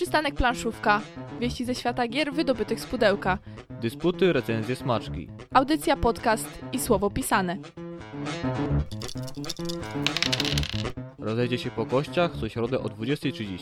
Przystanek planszówka. Wieści ze świata gier wydobytych z pudełka. Dysputy, recenzje, smaczki. Audycja, podcast i słowo pisane. Rozejdzie się po kościach co środę o 20.30.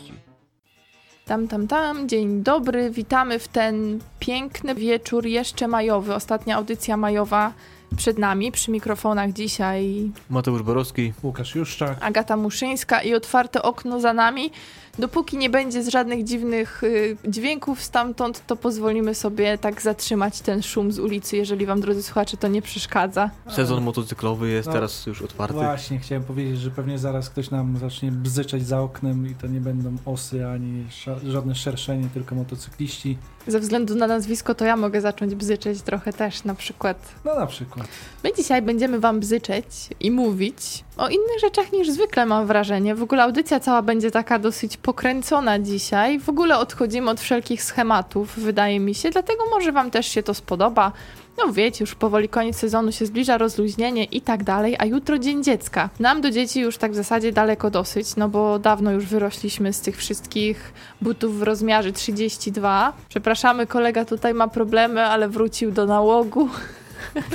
Tam, tam, tam. Dzień dobry. Witamy w ten piękny wieczór jeszcze majowy. Ostatnia audycja majowa przed nami. Przy mikrofonach dzisiaj Mateusz Borowski. Łukasz Juszczak. Agata Muszyńska i otwarte okno za nami. Dopóki nie będzie z żadnych dziwnych y, dźwięków stamtąd, to pozwolimy sobie tak zatrzymać ten szum z ulicy, jeżeli wam, drodzy słuchacze, to nie przeszkadza. Sezon motocyklowy jest No, teraz już otwarty. Właśnie, chciałem powiedzieć, że pewnie zaraz ktoś nam zacznie bzyczeć za oknem i to nie będą osy ani żadne szerszenie, tylko motocykliści. Ze względu na nazwisko, to ja mogę zacząć bzyczeć trochę też, na przykład. No na przykład. My dzisiaj będziemy wam bzyczeć i mówić o innych rzeczach niż zwykle, mam wrażenie. W ogóle audycja cała będzie taka dosyć pokręcona dzisiaj. W ogóle odchodzimy od wszelkich schematów, wydaje mi się, dlatego może wam też się to spodoba. No wiecie, już powoli koniec sezonu się zbliża, rozluźnienie i tak dalej, a jutro Dzień Dziecka. Nam do dzieci już tak w zasadzie daleko dosyć, no bo dawno już wyrośliśmy z tych wszystkich butów w rozmiarze 32. Przepraszamy, kolega tutaj ma problemy, ale wrócił do nałogu.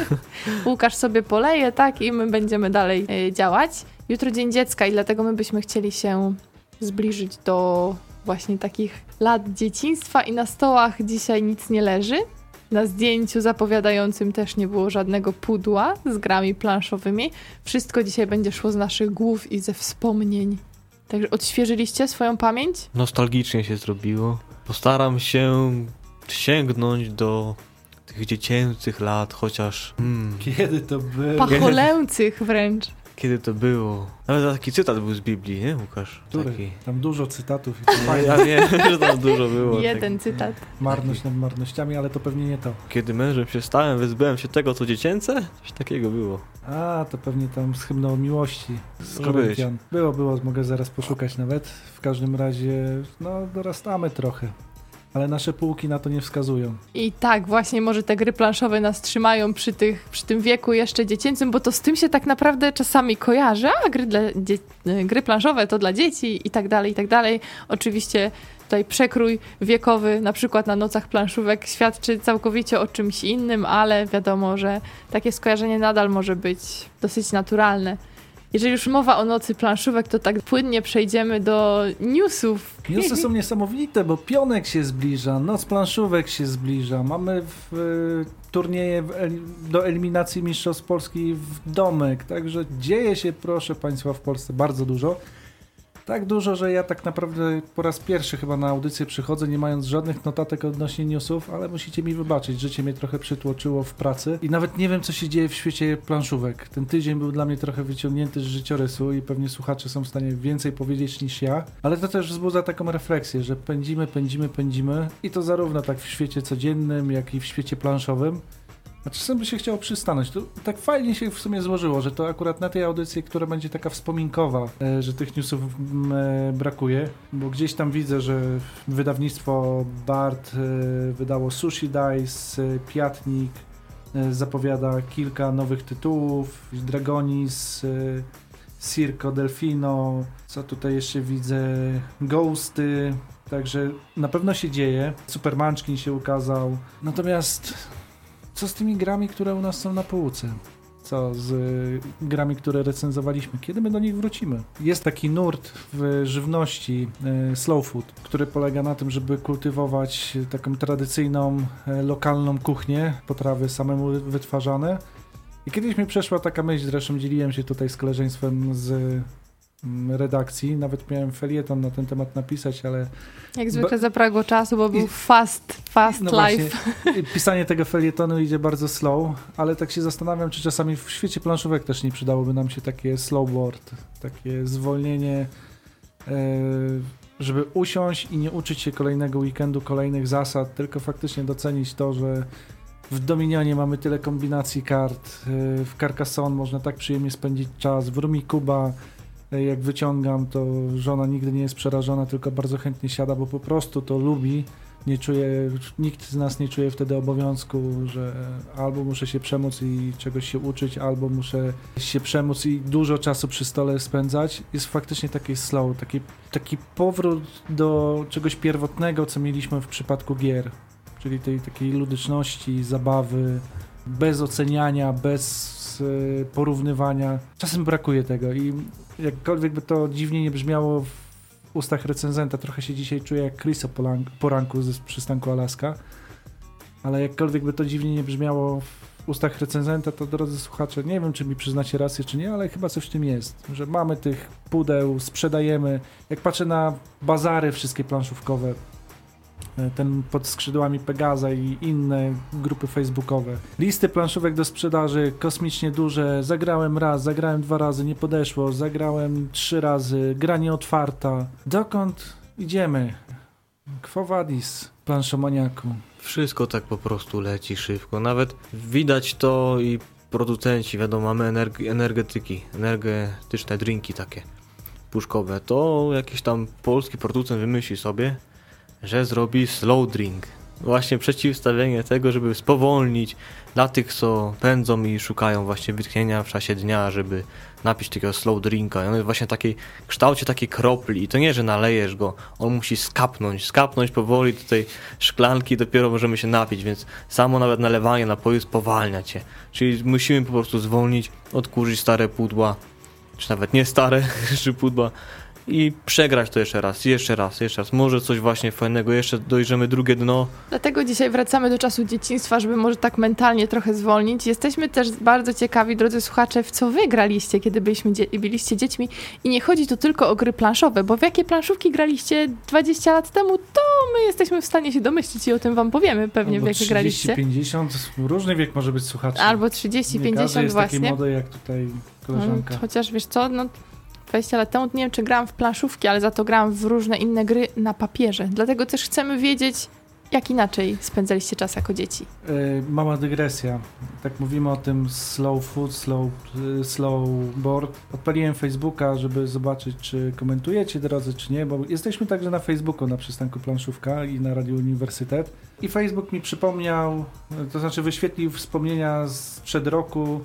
Łukasz sobie poleje, tak, i my będziemy dalej e, działać. Jutro Dzień Dziecka i dlatego my byśmy chcieli się zbliżyć do właśnie takich lat dzieciństwa i na stołach dzisiaj nic nie leży. Na zdjęciu zapowiadającym też nie było żadnego pudła z grami planszowymi. Wszystko dzisiaj będzie szło z naszych głów i ze wspomnień. Także odświeżyliście swoją pamięć? Nostalgicznie się zrobiło. Postaram się sięgnąć do tych dziecięcych lat, chociaż... Hmm, Kiedy to było? Pacholęcych wręcz. kiedy to było? Nawet taki cytat był z Biblii, nie Łukasz? Który? Taki. Tam dużo cytatów i. Ja wiem, że tam dużo było. Jeden tak. cytat. Marność nad marnościami, ale to pewnie nie to. Kiedy mężem się stałem, wyzbyłem się tego, co dziecięce? Coś takiego było. A, to pewnie tam z hymną miłości z. Było, było, mogę zaraz poszukać nawet. W każdym razie, no dorastamy trochę. Ale nasze półki na to nie wskazują. I tak, właśnie może te gry planszowe nas trzymają przy, tych, przy tym wieku jeszcze dziecięcym, bo to z tym się tak naprawdę czasami kojarzy, a gry, dla y, gry planszowe to dla dzieci i tak dalej, i tak dalej. Oczywiście tutaj przekrój wiekowy, na przykład na nocach planszówek świadczy całkowicie o czymś innym, ale wiadomo, że takie skojarzenie nadal może być dosyć naturalne. Jeżeli już mowa o nocy planszówek, to tak płynnie przejdziemy do newsów. Newsy są niesamowite, bo pionek się zbliża, noc planszówek się zbliża. Mamy w, y, turnieje w, do eliminacji Mistrzostw Polski w domek. Także dzieje się, proszę Państwa, w Polsce bardzo dużo. Tak dużo, że ja tak naprawdę po raz pierwszy chyba na audycję przychodzę, nie mając żadnych notatek odnośnie newsów, ale musicie mi wybaczyć, życie mnie trochę przytłoczyło w pracy i nawet nie wiem, co się dzieje w świecie planszówek. Ten tydzień był dla mnie trochę wyciągnięty z życiorysu i pewnie słuchacze są w stanie więcej powiedzieć niż ja, ale to też wzbudza taką refleksję, że pędzimy, pędzimy, pędzimy i to zarówno tak w świecie codziennym, jak i w świecie planszowym. A czasem by się chciało przystanąć. To tak fajnie się w sumie złożyło, że to akurat na tej audycji, która będzie taka wspominkowa, e, że tych newsów e, brakuje, bo gdzieś tam widzę, że wydawnictwo Bart e, wydało Sushi Dice, Piatnik zapowiada kilka nowych tytułów, Dragonis, Circo Delfino, co tutaj jeszcze widzę, Ghosty, Także na pewno się dzieje. Super Munchkin się ukazał. Natomiast co z tymi grami, które u nas są na półce? Co z y, grami, które recenzowaliśmy? Kiedy my do nich wrócimy? Jest taki nurt w żywności y, slow food, który polega na tym, żeby kultywować taką tradycyjną, y, lokalną kuchnię, potrawy samemu wytwarzane. I kiedyś mi przeszła taka myśl, zresztą dzieliłem się tutaj z koleżeństwem z redakcji, nawet miałem felieton na ten temat napisać, ale Jak zwykle zapragło czasu, bo był fast, fast no life. właśnie, pisanie tego felietonu idzie bardzo slow, ale tak się zastanawiam, czy czasami w świecie planszówek też nie przydałoby nam się takie slowboard, takie zwolnienie, e, żeby usiąść i nie uczyć się kolejnego weekendu, kolejnych zasad, tylko faktycznie docenić to, że w Dominionie mamy tyle kombinacji kart, e, w Carcassonne można tak przyjemnie spędzić czas, w Rumikuba e, jak wyciągam, to żona nigdy nie jest przerażona, tylko bardzo chętnie siada, bo po prostu to lubi nie czuję, nikt z nas nie czuje wtedy obowiązku, że albo muszę się przemóc i czegoś się uczyć, albo muszę się przemóc i dużo czasu przy stole spędzać. Jest faktycznie taki slow, taki, taki powrót do czegoś pierwotnego, co mieliśmy w przypadku gier, czyli tej takiej ludyczności, zabawy, bez oceniania, bez e, porównywania. Czasem brakuje tego i jakkolwiek by to dziwnie nie brzmiało w ustach recenzenta, trochę się dzisiaj czuję jak Chris o poranku z przystanku Alaska, ale jakkolwiek by to dziwnie nie brzmiało w ustach recenzenta, to drodzy słuchacze, nie wiem czy mi przyznacie rację czy nie, ale chyba coś w tym jest, że mamy tych pudeł, sprzedajemy. Jak patrzę na bazary wszystkie planszówkowe, ten pod skrzydłami Pegaza i inne grupy facebookowe. Listy planszówek do sprzedaży kosmicznie duże. Zagrałem raz, zagrałem dwa razy, nie podeszło. Zagrałem trzy razy, gra nieotwarta. Dokąd idziemy? Quo vadis, planszomaniaku? Wszystko tak po prostu leci szybko. Nawet widać to i producenci, wiadomo, mamy energ energetyki, energetyczne drinki takie puszkowe. To jakiś tam polski producent wymyśli sobie, że zrobi slow drink. Właśnie przeciwstawienie tego, żeby spowolnić dla tych, co pędzą i szukają właśnie wytchnienia w czasie dnia, żeby napić takiego slow drinka. I on jest właśnie takiej kształcie takiej kropli. I to nie, że nalejesz go, on musi skapnąć, skapnąć powoli do tej szklanki, dopiero możemy się napić, więc samo nawet nalewanie napoju spowalnia cię. Czyli musimy po prostu zwolnić, odkurzyć stare pudła, czy nawet nie stare, czy pudła, i przegrać to jeszcze raz, jeszcze raz, jeszcze raz. Może coś właśnie fajnego, jeszcze dojrzymy drugie dno. Dlatego dzisiaj wracamy do czasu dzieciństwa, żeby może tak mentalnie trochę zwolnić. Jesteśmy też bardzo ciekawi, drodzy słuchacze, w co wy graliście, kiedy byliśmy dzie- byliście dziećmi. I nie chodzi tu tylko o gry planszowe, bo w jakie planszówki graliście 20 lat temu, to my jesteśmy w stanie się domyślić i o tym wam powiemy pewnie, Albo w jakie 30, graliście. 50, różny wiek może być słuchaczy. Albo 30, nie 50 jest właśnie. taki młody jak tutaj koleżanka. No, chociaż wiesz co, no 20 lat temu, nie wiem czy grałam w planszówki, ale za to grałam w różne inne gry na papierze. Dlatego też chcemy wiedzieć, jak inaczej spędzaliście czas jako dzieci. Yy, mała dygresja. Tak mówimy o tym slow food, slow, yy, slow board. Odpaliłem Facebooka, żeby zobaczyć, czy komentujecie drodzy, czy nie, bo jesteśmy także na Facebooku, na przystanku Planszówka i na Radio Uniwersytet. I Facebook mi przypomniał, to znaczy wyświetlił wspomnienia sprzed roku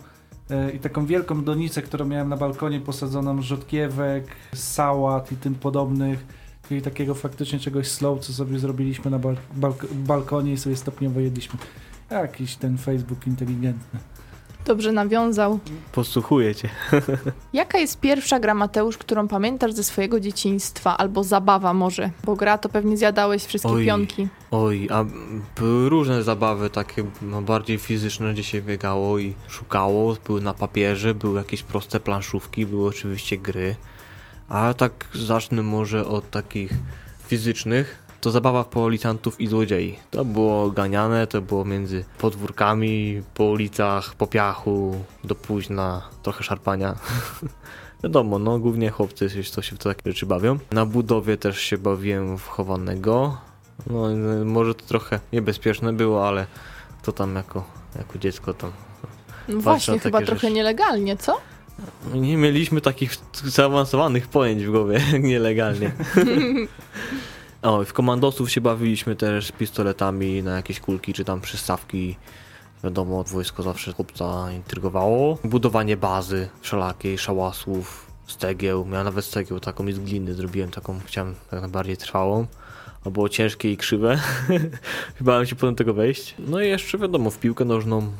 i taką wielką donicę, którą miałem na balkonie posadzoną rzodkiewek, sałat i tym podobnych, czyli takiego faktycznie czegoś slow, co sobie zrobiliśmy na balk balkonie i sobie stopniowo jedliśmy. Jakiś ten Facebook inteligentny. Dobrze nawiązał. Posłuchuję cię. Jaka jest pierwsza gra, Mateusz, którą pamiętasz ze swojego dzieciństwa? Albo zabawa może? Bo gra to pewnie zjadałeś wszystkie oj, pionki. Oj, a były różne zabawy takie no, bardziej fizyczne, gdzie się biegało i szukało. Były na papierze, były jakieś proste planszówki, były oczywiście gry. Ale tak zacznę może od takich fizycznych to zabawa w policjantów i złodziei. To było ganiane, to było między podwórkami, po ulicach, po piachu, do późna, trochę szarpania. Wiadomo, no głównie chłopcy to się w takie rzeczy bawią. Na budowie też się bawiłem w chowanego. No może to trochę niebezpieczne było, ale to tam jako, jako dziecko tam... No właśnie, chyba rzeczy. trochę nielegalnie, co? Nie mieliśmy takich zaawansowanych pojęć w głowie, nielegalnie. O, w komandosów się bawiliśmy też pistoletami na jakieś kulki czy tam przystawki. Wiadomo, wojsko zawsze chłopca intrygowało. Budowanie bazy wszelakiej, szałasów, stegieł. Miałem nawet stegieł taką z gliny zrobiłem, taką chciałem tak najbardziej trwałą. A było ciężkie i krzywe. Bałem się potem tego wejść. No i jeszcze wiadomo, w piłkę nożną,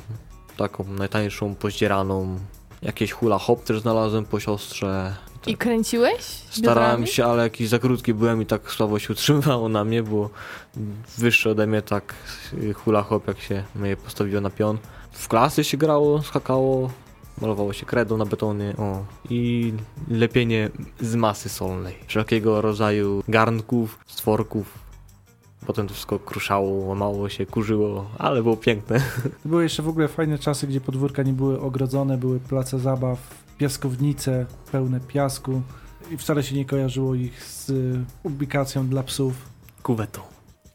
taką najtańszą, pozdzieraną. Jakieś hula hop też znalazłem po siostrze. I kręciłeś? Starałem się, ale jakiś za krótki byłem i tak słabo się utrzymywało na mnie, było wyższe ode mnie tak hula hop, jak się mnie postawiło na pion. W klasy się grało, skakało, malowało się kredą na betonie, o. I lepienie z masy solnej. Wszelkiego rodzaju garnków, stworków. Potem to wszystko kruszało, łamało się, kurzyło, ale było piękne. Były jeszcze w ogóle fajne czasy, gdzie podwórka nie były ogrodzone, były place zabaw, piaskownice pełne piasku i wcale się nie kojarzyło ich z ubikacją dla psów. Kuwetą.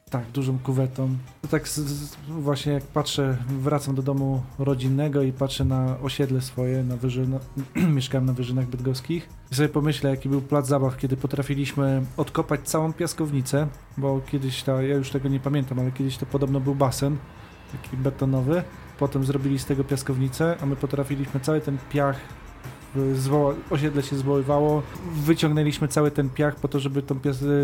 Tak, dużą kuwetą. To tak z, z, właśnie jak patrzę, wracam do domu rodzinnego i patrzę na osiedle swoje, na wyżyna, mieszkałem na Wyżynach Bydgoskich i sobie pomyślę, jaki był plac zabaw, kiedy potrafiliśmy odkopać całą piaskownicę, bo kiedyś, ta, ja już tego nie pamiętam, ale kiedyś to podobno był basen, taki betonowy, potem zrobili z tego piaskownicę, a my potrafiliśmy cały ten piach osiedle się zwoływało, wyciągnęliśmy cały ten piach po to, żeby ten,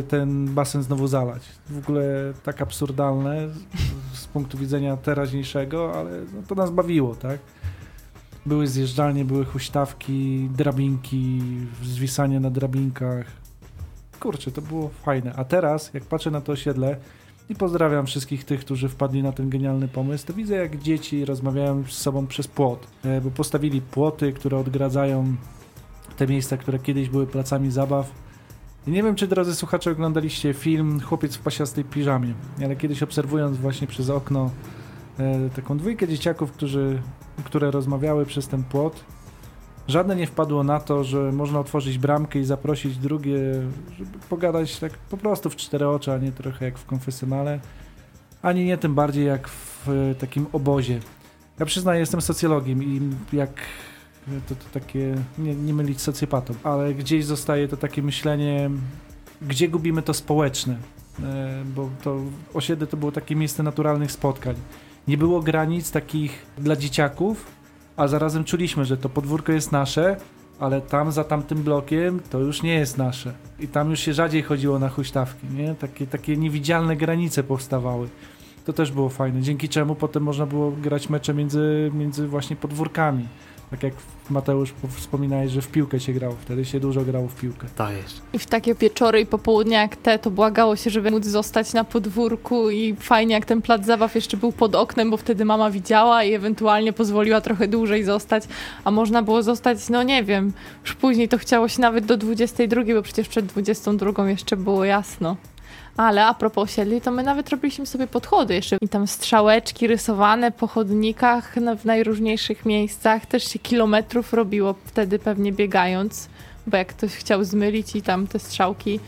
ten basen znowu zalać. W ogóle tak absurdalne z, z punktu widzenia teraźniejszego, ale no, to nas bawiło, tak? Były zjeżdżalnie, były huśtawki, drabinki, zwisanie na drabinkach. Kurczę, to było fajne. A teraz, jak patrzę na to osiedle, i pozdrawiam wszystkich tych, którzy wpadli na ten genialny pomysł. To widzę, jak dzieci rozmawiają z sobą przez płot, e, bo postawili płoty, które odgradzają te miejsca, które kiedyś były placami zabaw. Nie wiem, czy drodzy słuchacze oglądaliście film Chłopiec w pasiastej piżamie, ale kiedyś obserwując właśnie przez okno e, taką dwójkę dzieciaków, którzy, które rozmawiały przez ten płot, Żadne nie wpadło na to, że można otworzyć bramkę i zaprosić drugie, żeby pogadać tak po prostu w cztery oczy, a nie trochę jak w konfesjonale, ani nie tym bardziej jak w e, takim obozie. Ja przyznaję, jestem socjologiem i jak to, to takie, nie, nie mylić socjopatą, ale gdzieś zostaje to takie myślenie, gdzie gubimy to społeczne, e, bo to osiedle to było takie miejsce naturalnych spotkań. Nie było granic takich dla dzieciaków, a zarazem czuliśmy, że to podwórko jest nasze, ale tam za tamtym blokiem to już nie jest nasze. I tam już się rzadziej chodziło na huśtawki, nie? Takie, takie niewidzialne granice powstawały. To też było fajne, dzięki czemu potem można było grać mecze między, między właśnie podwórkami. Tak jak Mateusz wspominałeś, że w piłkę się grało, wtedy się dużo grało w piłkę. Tak jest. I w takie wieczory i popołudnia jak te, to błagało się, żeby móc zostać na podwórku i fajnie jak ten plac zabaw jeszcze był pod oknem, bo wtedy mama widziała i ewentualnie pozwoliła trochę dłużej zostać, a można było zostać, no nie wiem, już później to chciało się nawet do 22, bo przecież przed 22 jeszcze było jasno. Ale a propos osiedli, to my nawet robiliśmy sobie podchody jeszcze i tam strzałeczki rysowane po chodnikach w najróżniejszych miejscach. Też się kilometrów robiło wtedy pewnie biegając, bo jak ktoś chciał zmylić i tam te strzałki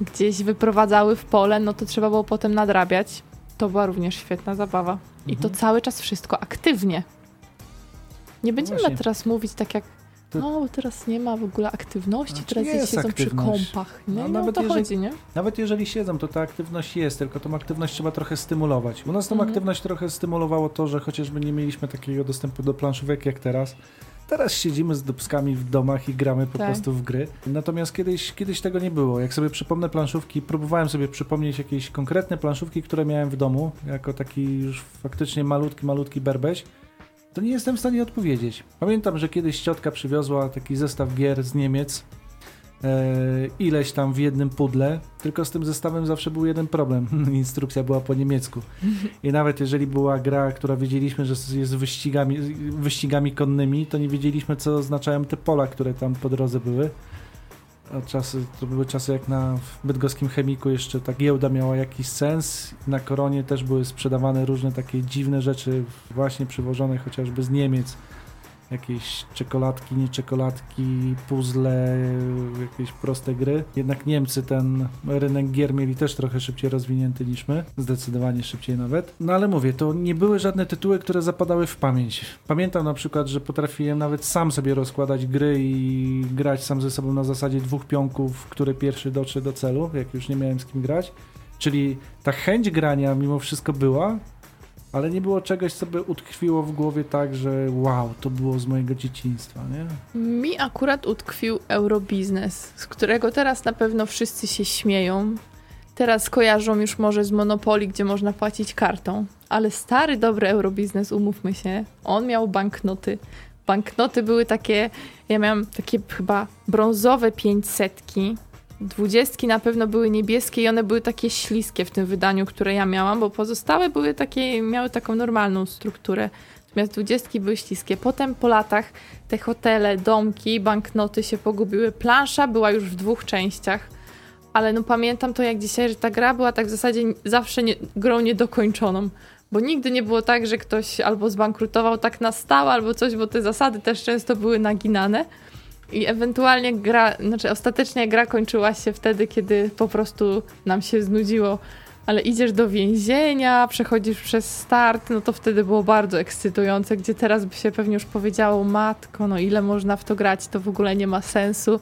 gdzieś wyprowadzały w pole, no to trzeba było potem nadrabiać. To była również świetna zabawa. I to mhm. cały czas wszystko aktywnie. Nie będziemy no teraz mówić tak jak. No, teraz nie ma w ogóle aktywności, znaczy teraz jest siedzą aktywność. przy kąpach. Nie? No, no nawet to jeżeli, chodzi, nie? Nawet jeżeli siedzą, to ta aktywność jest, tylko tą aktywność trzeba trochę stymulować. U nas tą mhm. aktywność trochę stymulowało to, że chociażby nie mieliśmy takiego dostępu do planszówek jak teraz. Teraz siedzimy z dubskami w domach i gramy po tak. prostu w gry. Natomiast kiedyś, kiedyś tego nie było. Jak sobie przypomnę planszówki, próbowałem sobie przypomnieć jakieś konkretne planszówki, które miałem w domu, jako taki już faktycznie malutki, malutki berbeś to nie jestem w stanie odpowiedzieć. Pamiętam, że kiedyś ciotka przywiozła taki zestaw gier z Niemiec, e, ileś tam w jednym pudle, tylko z tym zestawem zawsze był jeden problem. Instrukcja była po niemiecku. I nawet jeżeli była gra, która wiedzieliśmy, że jest wyścigami, wyścigami konnymi, to nie wiedzieliśmy, co oznaczają te pola, które tam po drodze były. A czasy, to były czasy jak na bydgoskim chemiku jeszcze ta giełda miała jakiś sens. Na koronie też były sprzedawane różne takie dziwne rzeczy, właśnie przywożone chociażby z Niemiec jakieś czekoladki, nie czekoladki, puzzle, jakieś proste gry. Jednak Niemcy ten rynek gier mieli też trochę szybciej rozwinięty niż my, zdecydowanie szybciej nawet. No ale mówię, to nie były żadne tytuły, które zapadały w pamięć. Pamiętam na przykład, że potrafiłem nawet sam sobie rozkładać gry i grać sam ze sobą na zasadzie dwóch pionków, który pierwszy dotrze do celu, jak już nie miałem z kim grać. Czyli ta chęć grania mimo wszystko była, ale nie było czegoś, co by utkwiło w głowie tak, że wow, to było z mojego dzieciństwa, nie? Mi akurat utkwił Eurobiznes, z którego teraz na pewno wszyscy się śmieją. Teraz kojarzą już może z Monopoli, gdzie można płacić kartą, ale stary, dobry Eurobiznes, umówmy się, on miał banknoty. Banknoty były takie, ja miałam takie chyba brązowe pięćsetki, Dwudziestki na pewno były niebieskie i one były takie śliskie w tym wydaniu, które ja miałam, bo pozostałe były takie, miały taką normalną strukturę. Natomiast dwudziestki były śliskie. Potem po latach te hotele, domki, banknoty się pogubiły. Plansza była już w dwóch częściach, ale no pamiętam to jak dzisiaj, że ta gra była tak w zasadzie zawsze nie, grą niedokończoną. Bo nigdy nie było tak, że ktoś albo zbankrutował tak na stałe, albo coś, bo te zasady też często były naginane. I ewentualnie gra, znaczy ostatecznie gra kończyła się wtedy, kiedy po prostu nam się znudziło ale idziesz do więzienia, przechodzisz przez start, no to wtedy było bardzo ekscytujące, gdzie teraz by się pewnie już powiedziało, matko, no ile można w to grać, to w ogóle nie ma sensu.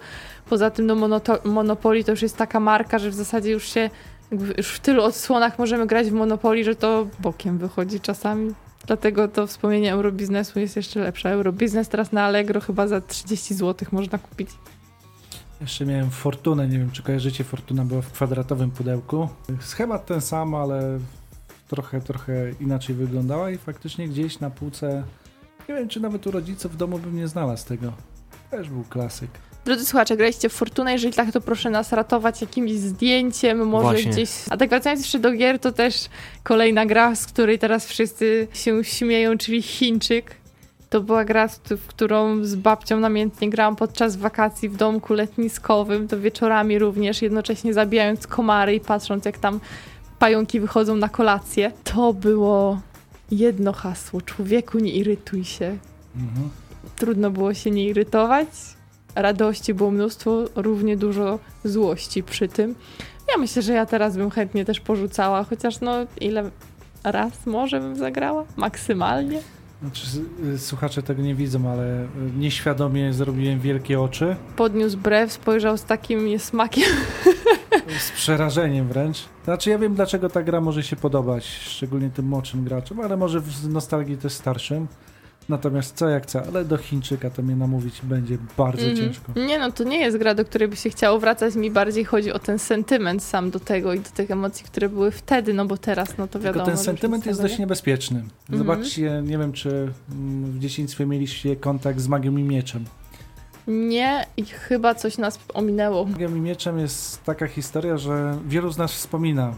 Poza tym no Monoto- Monopoly to już jest taka marka, że w zasadzie już się, już w tylu odsłonach możemy grać w Monopoly, że to bokiem wychodzi czasami. Dlatego to wspomnienie Eurobiznesu jest jeszcze lepsze. Eurobiznes teraz na Allegro chyba za 30 zł można kupić. Jeszcze miałem Fortunę, nie wiem czy kojarzycie, Fortuna była w kwadratowym pudełku. Schemat ten sam, ale trochę, trochę inaczej wyglądała i faktycznie gdzieś na półce, nie wiem czy nawet u rodziców w domu bym nie znalazł tego. Też był klasyk. Drodzy słuchacze, graliście w Fortunę, jeżeli tak, to proszę nas ratować jakimś zdjęciem, może Właśnie. gdzieś... A tak wracając jeszcze do gier, to też kolejna gra, z której teraz wszyscy się śmieją, czyli Chińczyk. To była gra, w którą z babcią namiętnie grałam podczas wakacji w domku letniskowym, to wieczorami również, jednocześnie zabijając komary i patrząc jak tam pająki wychodzą na kolację. To było jedno hasło, człowieku nie irytuj się. Mhm. Trudno było się nie irytować. Radości było mnóstwo, równie dużo złości przy tym. Ja myślę, że ja teraz bym chętnie też porzucała, chociaż no ile raz może bym zagrała? Maksymalnie. Znaczy, słuchacze tego nie widzą, ale y, nieświadomie zrobiłem wielkie oczy. Podniósł brew, spojrzał z takim niesmakiem. Z przerażeniem wręcz. Znaczy ja wiem dlaczego ta gra może się podobać, szczególnie tym młodszym graczom, ale może w nostalgii też starszym. Natomiast co jak co, ale do Chińczyka to mnie namówić będzie bardzo Mhm. ciężko. Nie no, to nie jest gra, do której by się chciało wracać. Mi bardziej chodzi o ten sentyment sam do tego i do tych emocji, które były wtedy, no bo teraz, no to wiadomo. Tylko ten że sentyment jest dość nie- niebezpieczny. Mhm. Zobaczcie, nie wiem czy mm, w dzieciństwie mieliście kontakt z magią i mieczem. Nie i chyba coś nas ominęło. Magią i mieczem jest taka historia, że wielu z nas wspomina.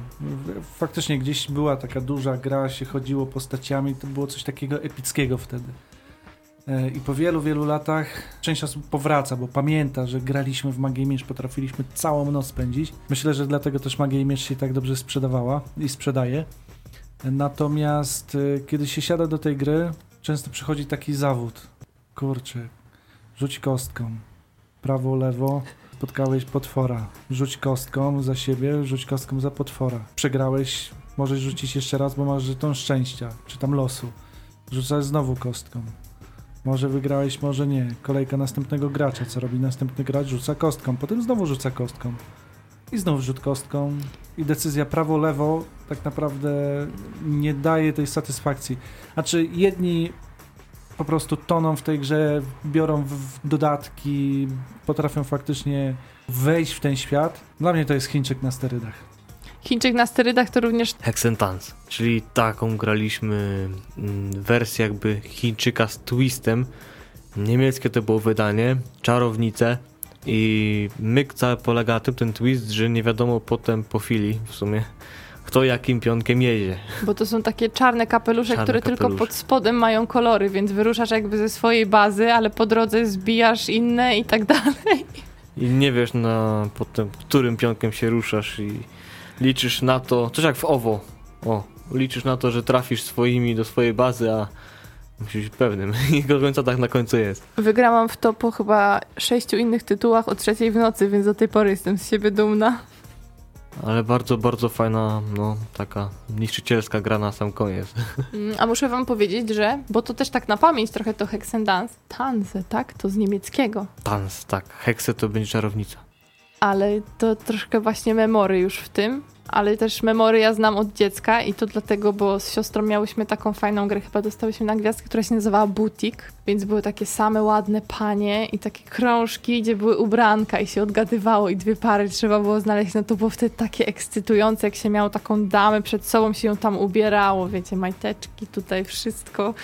Faktycznie gdzieś była taka duża gra, się chodziło postaciami, to było coś takiego epickiego wtedy. E, I po wielu, wielu latach część osób powraca, bo pamięta, że graliśmy w Magię Miecz, potrafiliśmy całą noc spędzić. Myślę, że dlatego też Magia Miecz się tak dobrze sprzedawała i sprzedaje. Natomiast e, kiedy się siada do tej gry, często przychodzi taki zawód. Kurczę, rzuć kostką. Prawo, lewo, spotkałeś potwora. Rzuć kostką za siebie, rzuć kostką za potwora. Przegrałeś, możesz rzucić jeszcze raz, bo masz żeton szczęścia, czy tam losu. Rzucasz znowu kostką. Może wygrałeś, może nie. Kolejka następnego gracza. Co robi następny gracz? Rzuca kostką. Potem znowu rzuca kostką. I znów rzut kostką. I decyzja prawo-lewo tak naprawdę nie daje tej satysfakcji. Znaczy, jedni po prostu toną w tej grze, biorą w- dodatki, potrafią faktycznie wejść w ten świat. Dla mnie to jest Chińczyk na sterydach. Chińczyk na sterydach to również Hexentans, czyli taką graliśmy mm, wersję jakby Chińczyka z twistem. Niemieckie to było wydanie, czarownice i myk cały polega na tym, ten twist, że nie wiadomo potem po chwili w sumie kto jakim pionkiem jedzie. Bo to są takie czarne kapelusze, Czarne które tylko kapelusze. pod spodem mają kolory, więc wyruszasz jakby ze swojej bazy, ale po drodze zbijasz inne i tak dalej. I nie wiesz na potem którym pionkiem się ruszasz i liczysz na to, coś jak w OWO, o, liczysz na to, że trafisz swoimi do swojej bazy, a musisz być pewnym i do końca tak na końcu jest. Wygrałam w to po chyba sześciu innych tytułach o trzeciej w nocy, więc do tej pory jestem z siebie dumna. Ale bardzo, bardzo fajna, no taka niszczycielska gra na sam koniec. Mm, A muszę wam powiedzieć, że, bo to też tak na pamięć trochę to Hexendance, Tanze, tak? To z niemieckiego. Tans, tak, Hexe to będzie czarownica. ale to troszkę właśnie memory już w tym, ale też memory ja znam od dziecka i to dlatego, bo z siostrą miałyśmy taką fajną grę, chyba dostałyśmy na gwiazdkę, która się nazywała Butik, więc były takie same ładne panie i takie krążki, gdzie były ubranka i się odgadywało i dwie pary trzeba było znaleźć, no to było wtedy takie ekscytujące, jak się miało taką damę przed sobą, się ją tam ubierało, wiecie, majteczki, tutaj wszystko.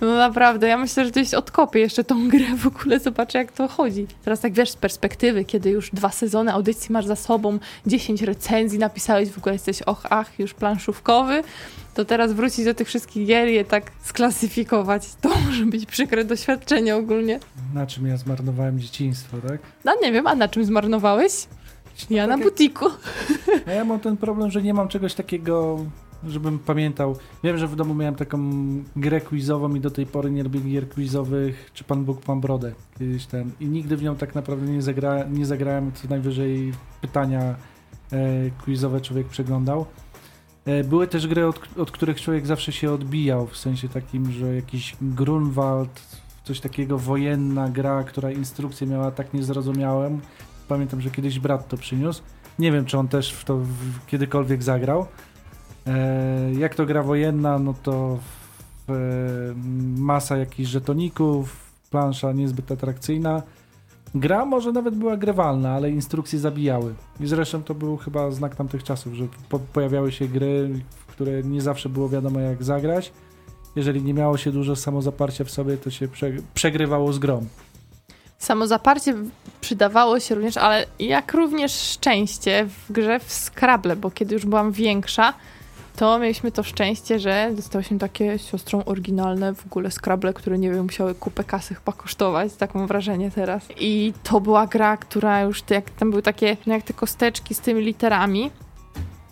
No naprawdę, ja myślę, że gdzieś odkopię jeszcze tą grę w ogóle, zobaczę jak to chodzi. Teraz tak wiesz, z perspektywy, kiedy już dwa sezony audycji masz za sobą, 10 recenzji napisałeś, w ogóle jesteś och, ach, już planszówkowy, to teraz wrócić do tych wszystkich gier i je tak sklasyfikować, to może być przykre doświadczenie ogólnie. Na czym ja zmarnowałem dzieciństwo, tak? No nie wiem, a na czym zmarnowałeś? Ja na takie- butiku. A ja mam ten problem, że nie mam czegoś takiego, żebym pamiętał. Wiem, że w domu miałem taką grę quizową i do tej pory nie lubię gier quizowych, czy Pan Bóg, Pan Brodę. Kiedyś ten. I nigdy w nią tak naprawdę nie, zagra, nie zagrałem, co najwyżej pytania e, quizowe człowiek przeglądał. E, Były też gry, od, od których człowiek zawsze się odbijał, w sensie takim, że jakiś Grunwald, coś takiego, wojenna gra, która instrukcję miała tak niezrozumiałą. Pamiętam, że kiedyś brat to przyniósł. Nie wiem, czy on też w to w, kiedykolwiek zagrał. E, jak to gra wojenna, no to e, masa jakichś żetoników, plansza niezbyt atrakcyjna. Gra może nawet była grywalna, ale instrukcje zabijały. I zresztą to był chyba znak tamtych czasów, że po pojawiały się gry, w które nie zawsze było wiadomo jak zagrać. Jeżeli nie miało się dużo samozaparcia w sobie, to się prze przegrywało z grą. Samozaparcie przydawało się również, ale jak również szczęście w grze w Scrabble, bo kiedy już byłam większa, to mieliśmy to szczęście, że dostałyśmy takie siostrą oryginalne w ogóle Scrabble, które nie wiem, musiały kupę kasy chyba kosztować, tak mam wrażenie teraz. I to była gra, która już, jak tam były takie, no jak te kosteczki z tymi literami,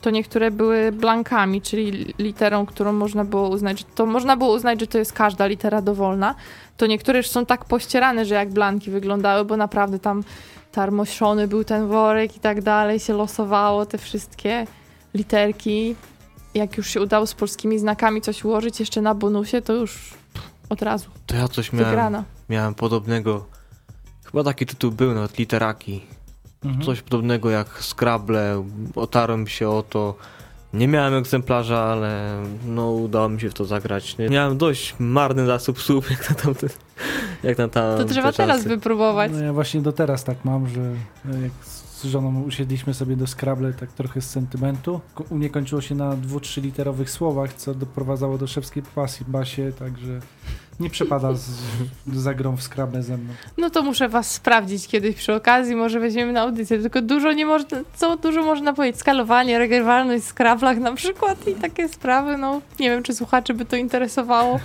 to niektóre były blankami, czyli literą, którą można było uznać, że to można było uznać, że to jest każda litera dowolna, to niektóre już są tak pościerane, że jak blanki wyglądały, bo naprawdę tam tarmoszony był ten worek i tak dalej, się losowało te wszystkie literki. Jak już się udało z polskimi znakami coś ułożyć jeszcze na bonusie, to już od razu To ja coś miałem, wygrana. miałem podobnego. Chyba taki tytuł był, nawet literaki. Mhm. Coś podobnego jak Scrabble. Otarłem się o to. Nie miałem egzemplarza, ale no udało mi się w to zagrać. Miałem dość marny zasób słów, jak na tamte, jak na tam, To trzeba teraz wypróbować. No ja właśnie do teraz tak mam, że e, jak z żoną usiedliśmy sobie do Scrabble tak trochę z sentymentu. U mnie kończyło się na dwu, trzy literowych słowach, co doprowadzało do szewskiej pasji basie, także nie przepada z, za grą w Scrabble ze mną. No to muszę was sprawdzić kiedyś przy okazji, może weźmiemy na audycję, tylko dużo nie można, co dużo można powiedzieć, skalowanie, regrywalność w Scrabblach na przykład i takie sprawy, no nie wiem, czy słuchaczy by to interesowało.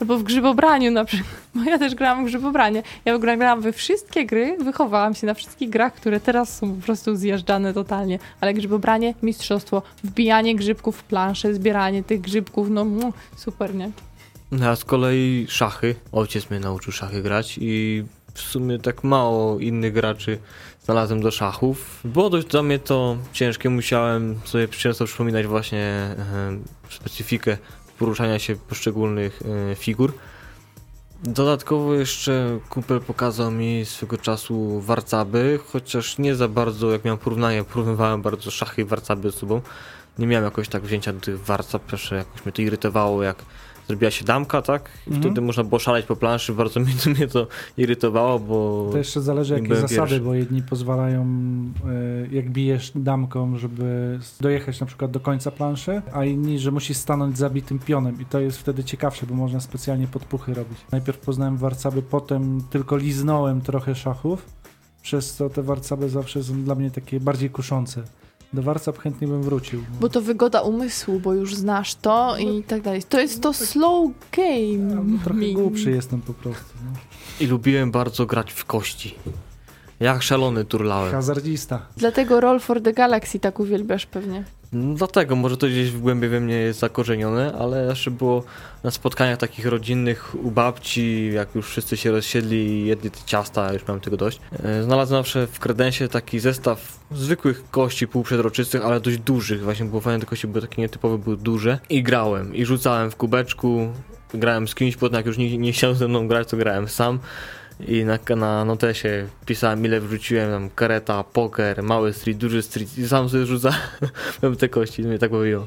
Albo w grzybobraniu na przykład, bo ja też grałam w grzybobranie. Ja gra- grałam we wszystkie gry, wychowałam się na wszystkich grach, które teraz są po prostu zjeżdżane totalnie. Ale grzybobranie, mistrzostwo, wbijanie grzybków w planszę, zbieranie tych grzybków, no super, nie? No, a z kolei szachy. Ojciec mnie nauczył szachy grać i w sumie tak mało innych graczy znalazłem do szachów. Było dość dla mnie to ciężkie, musiałem sobie często przypominać właśnie e, specyfikę poruszania się poszczególnych e, figur. Dodatkowo jeszcze kupel pokazał mi swego czasu warcaby, chociaż nie za bardzo, jak miałem porównanie, porównywałem bardzo szachy i warcaby ze sobą. Nie miałem jakoś tak wzięcia do tych warcab, pierwsze jakoś mnie to irytowało, jak zrobiła się damka, tak? I Mhm. wtedy można było szaleć po planszy, bardzo mnie, mnie to irytowało, bo... To jeszcze zależy jakie zasady, pierwszy. bo jedni pozwalają, e, jak bijesz damką, żeby dojechać na przykład do końca planszy, a inni, że musisz stanąć zabitym pionem i to jest wtedy ciekawsze, bo można specjalnie podpuchy robić. Najpierw poznałem warcaby, potem tylko liznąłem trochę szachów, przez co te warcaby zawsze są dla mnie takie bardziej kuszące. Do warcab chętnie bym wrócił. Bo to wygoda umysłu, bo już znasz to i tak dalej. To jest to slow game. No, trochę głupszy jestem po prostu. No. I lubiłem bardzo grać w kości. Jak szalony turlałem. Hazardzista. Dlatego Roll for the Galaxy tak uwielbiasz pewnie. Dlatego, może to gdzieś w głębi we mnie jest zakorzenione, ale jeszcze było na spotkaniach takich rodzinnych u babci, jak już wszyscy się rozsiedli i jedli te ciasta, już miałem tego dość. E, Znalazłem zawsze w kredensie taki zestaw zwykłych kości półprzezroczystych, ale dość dużych. Właśnie było fajne, te kości były takie nietypowe, były duże. I grałem, i rzucałem w kubeczku, grałem z kimś, potem jak już nie, nie chciał ze mną grać, to grałem sam. I na, na notesie pisałem ile wrzuciłem, tam kareta, poker, mały street, duży street i sam sobie rzucałem te kości, mnie tak bawiło.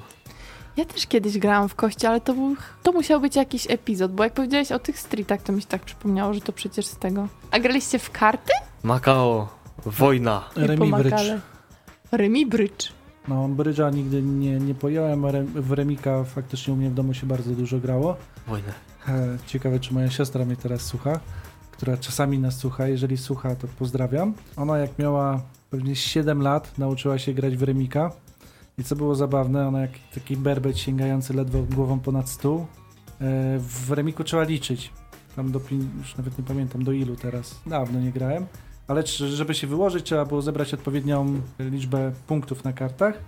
Ja też kiedyś grałam w kości, ale to, był, to musiał być jakiś epizod, bo jak powiedziałeś o tych streetach, to mi się tak przypomniało, że to przecież z tego. A graliście w karty? Macao, wojna. Remi. Bridge. Remi Bridge. No, brydża nigdy nie, nie pojąłem, a re, w Remika faktycznie u mnie w domu się bardzo dużo grało. Wojnę. E, Ciekawe, czy moja siostra mnie teraz słucha, która czasami nas słucha. Jeżeli słucha, to pozdrawiam. Ona jak miała pewnie 7 lat, nauczyła się grać w Remika. I co było zabawne, ona jak taki berbet sięgający ledwo głową ponad stół. E, W Remiku trzeba liczyć. Tam do, już nawet nie pamiętam do ilu teraz. Dawno nie grałem. Ale żeby się wyłożyć, trzeba było zebrać odpowiednią liczbę punktów na kartach.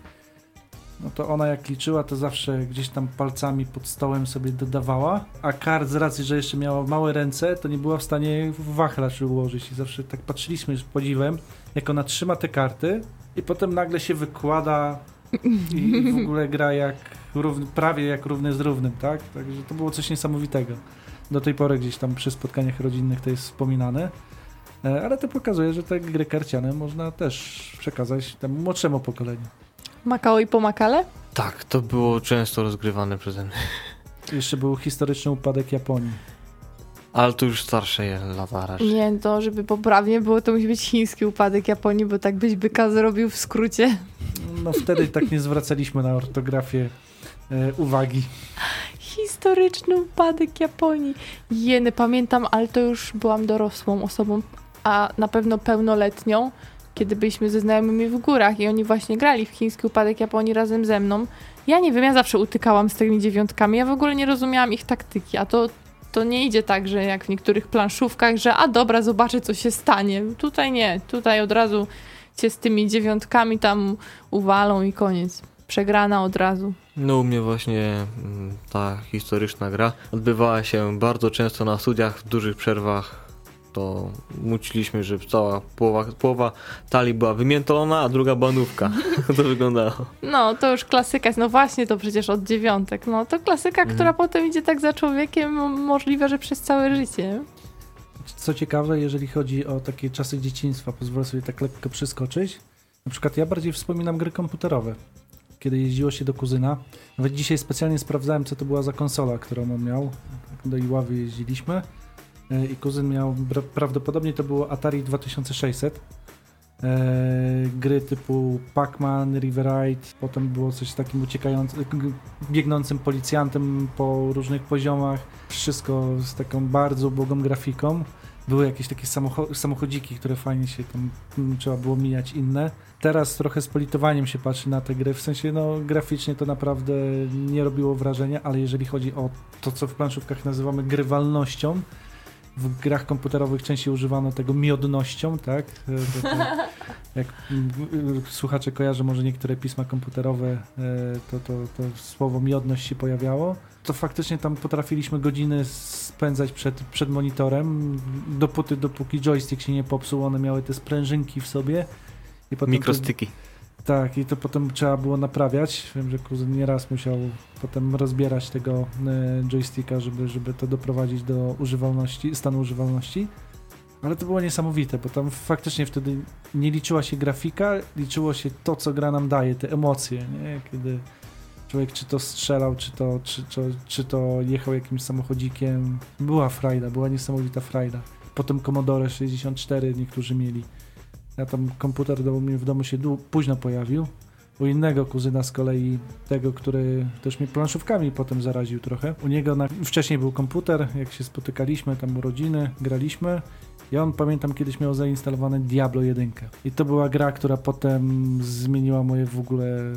No to ona jak liczyła, to zawsze gdzieś tam palcami pod stołem sobie dodawała, a kart z racji, że jeszcze miała małe ręce, to nie była w stanie wachlarz ułożyć i zawsze tak patrzyliśmy z podziwem, jak ona trzyma te karty i potem nagle się wykłada I, i w ogóle gra jak równy, prawie jak równy z równym, tak? Także to było coś niesamowitego. Do tej pory gdzieś tam przy spotkaniach rodzinnych to jest wspominane. E, Ale to pokazuje, że te gry karciane można też przekazać temu młodszemu pokoleniu. Makao i pomakale? Tak, to było często rozgrywane przeze mnie. Jeszcze był historyczny upadek Japonii. Ale to już starsze lata raczej. Nie, to żeby poprawnie było, to musi być chiński upadek Japonii, bo tak byś byka zrobił w skrócie. No wtedy tak nie zwracaliśmy na ortografię e, uwagi. Historyczny upadek Japonii. Jeny, pamiętam, ale to już byłam dorosłą osobą, a na pewno pełnoletnią, kiedy byliśmy ze znajomymi w górach i oni właśnie grali w chiński upadek Japonii razem ze mną. Ja nie wiem, ja zawsze utykałam z tymi dziewiątkami, ja w ogóle nie rozumiałam ich taktyki, a to, to nie idzie tak, że jak w niektórych planszówkach, że a dobra, zobaczę co się stanie. Tutaj nie, tutaj od razu cię z tymi dziewiątkami tam uwalą i koniec. Przegrana od razu. No u mnie właśnie mm, ta historyczna gra odbywała się bardzo często na studiach w dużych przerwach. To muciliśmy, że cała połowa, połowa talii była wymiętolona, a druga banówka. to wyglądało. No, to już klasyka jest. No właśnie, to przecież od dziewiątek. No, to klasyka, Mhm. która potem idzie tak za człowiekiem, mo- możliwe, że przez całe życie. Co ciekawe, jeżeli chodzi o takie czasy dzieciństwa, pozwolę sobie tak lekko przeskoczyć. Na przykład ja bardziej wspominam gry komputerowe. Kiedy jeździło się do kuzyna. Nawet dzisiaj specjalnie sprawdzałem, co to była za konsola, którą on miał. Tak Do Iławy jeździliśmy. E, I kuzyn miał, prawdopodobnie to było Atari 2600. E, gry typu Pac-Man, River Ride, potem było coś z takim uciekającym, biegnącym policjantem po różnych poziomach. Wszystko z taką bardzo ubogą grafiką. Były jakieś takie samocho- samochodziki, które fajnie się tam mm, trzeba było mijać inne. Teraz trochę z politowaniem się patrzy na te gry, w sensie no graficznie to naprawdę nie robiło wrażenia, ale jeżeli chodzi o to, co w planszówkach nazywamy grywalnością, w grach komputerowych częściej używano tego miodnością, tak? E, to- to- Jak mm, słuchacze kojarzą może niektóre pisma komputerowe, e, to, to, to słowo miodność się pojawiało. To faktycznie tam potrafiliśmy godziny spędzać przed, przed monitorem, dopóty, dopóki joystick się nie popsuł, one miały te sprężynki w sobie. I potem to- Mikrostyki. Tak, i to potem trzeba było naprawiać. Wiem, że kuzyn nieraz musiał potem rozbierać tego e, joysticka, żeby, żeby to doprowadzić do używalności, stanu używalności. Ale to było niesamowite, bo tam faktycznie wtedy nie liczyła się grafika, liczyło się to, co gra nam daje, te emocje, nie? Kiedy człowiek czy to strzelał, czy to, czy, czy, czy to jechał jakimś samochodzikiem. Była frajda, była niesamowita frajda. Potem Commodore 64 niektórzy mieli. Ja tam komputer do mnie w domu się późno pojawił. U innego kuzyna z kolei, tego, który też mnie planszówkami potem zaraził trochę. U niego na, wcześniej był komputer, jak się spotykaliśmy, tam urodziny, graliśmy. I on, pamiętam, kiedyś miał zainstalowane Diablo 1. I to była gra, która potem zmieniła moje w ogóle...